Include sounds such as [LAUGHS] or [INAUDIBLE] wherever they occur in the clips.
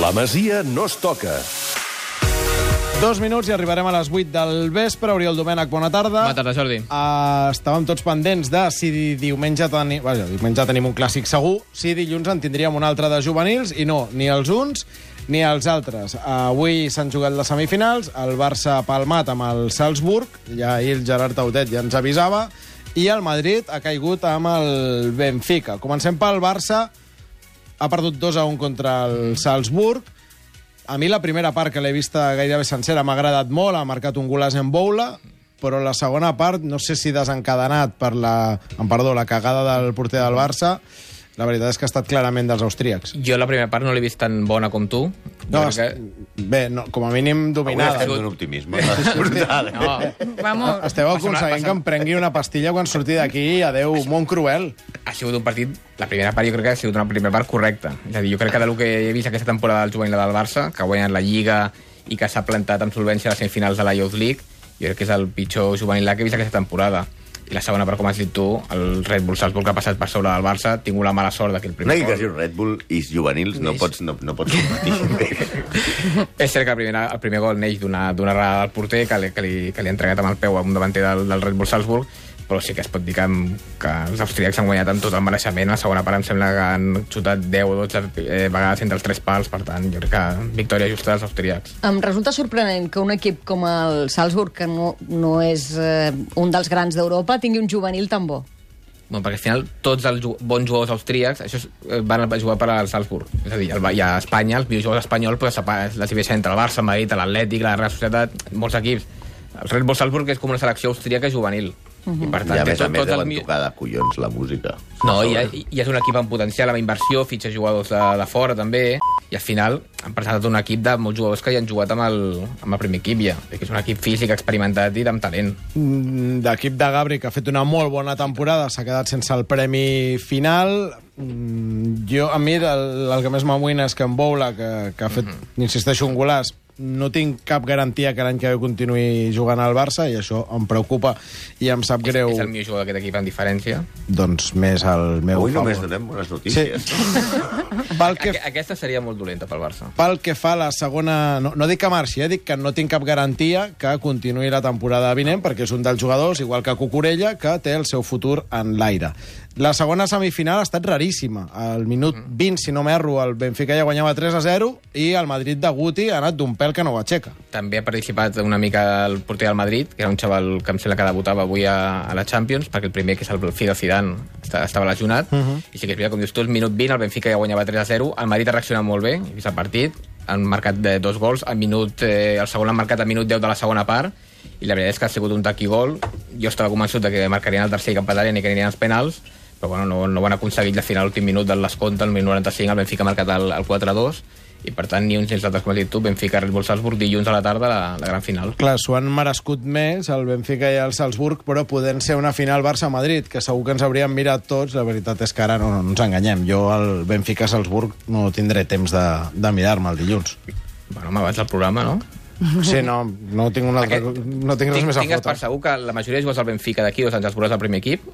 La Masia no es toca. Dos minuts i arribarem a les 8 del vespre. Oriol Domènech, bona tarda. Bona tarda, Jordi. Uh, estàvem tots pendents de si di- diumenge, teni... Vaja, diumenge tenim un clàssic segur, si dilluns en tindríem un altre de juvenils, i no, ni els uns ni els altres. Uh, avui s'han jugat les semifinals, el Barça ha palmat amb el Salzburg, ja ahir el Gerard Tautet ja ens avisava, i el Madrid ha caigut amb el Benfica. Comencem pel Barça, ha perdut 2 a 1 contra el Salzburg. A mi la primera part, que l'he vista gairebé sencera, m'ha agradat molt, ha marcat un golaç en boula, però la segona part, no sé si desencadenat per la, em perdó, la cagada del porter del Barça, la veritat és que ha estat clarament dels austríacs. Jo la primera part no l'he vist tan bona com tu. No, crec bé, no, com a mínim Avui dominada. estem d'un optimisme [LAUGHS] brutal. que... No, Vamos. Esteu aconseguint que em prengui una pastilla quan surti d'aquí i adeu, món cruel. ha sigut un partit... La primera part jo crec que ha sigut una primera part correcta. És a dir, jo crec que del que he vist aquesta temporada del juvenil del Barça, que ha guanyat la Lliga i que s'ha plantat amb solvència a les semifinals de la Youth League, jo crec que és el pitjor juvenil que he vist aquesta temporada. I la segona part, com has dit tu, el Red Bull Salzburg ha passat per sobre del Barça, ha tingut la mala sort d'aquell No primer que es gol. diu Red Bull i juvenils no pots, no, no pots competir. [LAUGHS] És cert que el primer, el primer gol neix d'una d'una errada del porter que li, que, li, que li ha entregat amb el peu a un davanter del, del Red Bull Salzburg, però sí que es pot dir que, que els austríacs han guanyat amb tot el mereixement. A la segona part em sembla que han xutat 10 o 12 eh, vegades entre els tres pals, per tant, jo crec que victòria justa dels austríacs. Em resulta sorprenent que un equip com el Salzburg, que no, no és eh, un dels grans d'Europa, tingui un juvenil tan bo. Bueno, perquè al final tots els bons jugadors austríacs això és, eh, van a jugar per al Salzburg. És a dir, el, i a Espanya, els millors jugadors espanyols, pues, es la divideixen entre el Barça, el Madrid, l'Atlètic, la Real Societat, molts equips. El Red Bull Salzburg és com una selecció austríaca juvenil. I per tant, I a més a més deuen mi- tocar de collons la música. No, i, i és un equip amb potencial, amb inversió, fitxa jugadors de, de fora també, i al final han presentat un equip de molts jugadors que ja han jugat amb el, amb el primer equip ja, que és un equip físic, experimentat i amb talent. Mm, d'equip de Gabri, que ha fet una molt bona temporada, s'ha quedat sense el premi final. Mm, Jo, a mi, el, el que més m'amoïna és que en Boula, que, que ha fet, mm -hmm. insisteixo, un golaç, no tinc cap garantia que l'any que ve continuï jugant al Barça, i això em preocupa i em sap greu, És, és el millor jugador d'aquest equip amb diferència. doncs, més el meu Avui favor. només donem bones notícies. [LAUGHS] Pel que, Aqu aquesta seria molt dolenta pel Barça. pel que fa a la segona... No, no dic que marxi, eh? dic que no tinc cap garantia que continuï la temporada vinent, perquè és un dels jugadors, igual que Cucurella, que té el seu futur en l'aire. La segona semifinal ha estat raríssima. Al minut 20, si no m'erro, el Benfica ja guanyava 3 a 0 i el Madrid de Guti ha anat d'un pèl que no ho aixeca. També ha participat una mica el porter del Madrid, que era un xaval que em sembla que debutava avui a, a la Champions, perquè el primer, que és el Fido Zidane, està- estava lesionat, uh -huh. i sí que és veritat, com dius tu, el minut 20 el Benfica ja guanyava 3 a 0, el Madrid ha reaccionat molt bé, he vist el partit, han marcat de dos gols, al minut, eh, el segon l'han marcat al minut 10 de la segona part, i la veritat és que ha sigut un taqui gol, jo estava convençut de que marcarien el tercer i que empatarien i que anirien als penals, però bueno, no, no ho han aconseguit. De final l'últim minut del descompte, el minut 95, el Benfica ha marcat el, el 4-2, i per tant ni uns ni els altres, com has dit tu, Benfica Red Bull Salzburg dilluns a la tarda la, la gran final. Clar, s'ho han merescut més el Benfica i el Salzburg, però podent ser una final Barça-Madrid, que segur que ens hauríem mirat tots, la veritat és que ara no, no ens enganyem. Jo el Benfica-Salzburg no tindré temps de, de mirar-me el dilluns. Bueno, home, abans del programa, no? Sí, no, no tinc, una altra, Aquest- no tinc res Tinc, més a tingues fotre. per segur que la majoria de jugadors del Benfica d'aquí dos anys els veuràs al primer equip.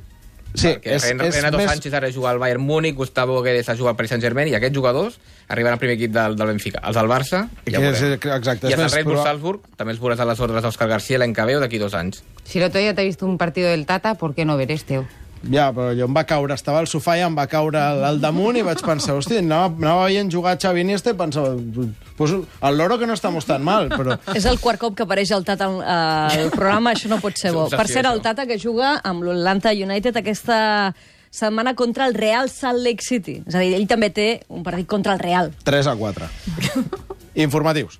Sí, Perquè és, Ren- és Renato més... Sánchez ara juga al Bayern Múnich, Gustavo Guedes ha jugat al Paris Saint-Germain, i aquests jugadors arriben al primer equip del, del Benfica. Els del Barça, ja ho Que és- veurem. exacte, I és els del Red Bull proba- Salzburg també els veuràs a les ordres d'Òscar García l'any que ve o d'aquí dos anys. Si día te has visto un partido del Tata, ¿por qué no ver este? Ja, però jo em va caure, estava al sofà i em va caure al, al damunt i vaig pensar, hosti, anava, anava veient jugar Xavi Iniesta i pensava, pues, el loro que no estamos tan mal, però... [LAUGHS] És el quart cop que apareix el Tata al, programa, això no pot ser bo. Per cert, el. Tata que juga amb l'Atlanta United aquesta setmana contra el Real Salt Lake City. És a dir, ell també té un partit contra el Real. 3 a 4. [LAUGHS] Informatius.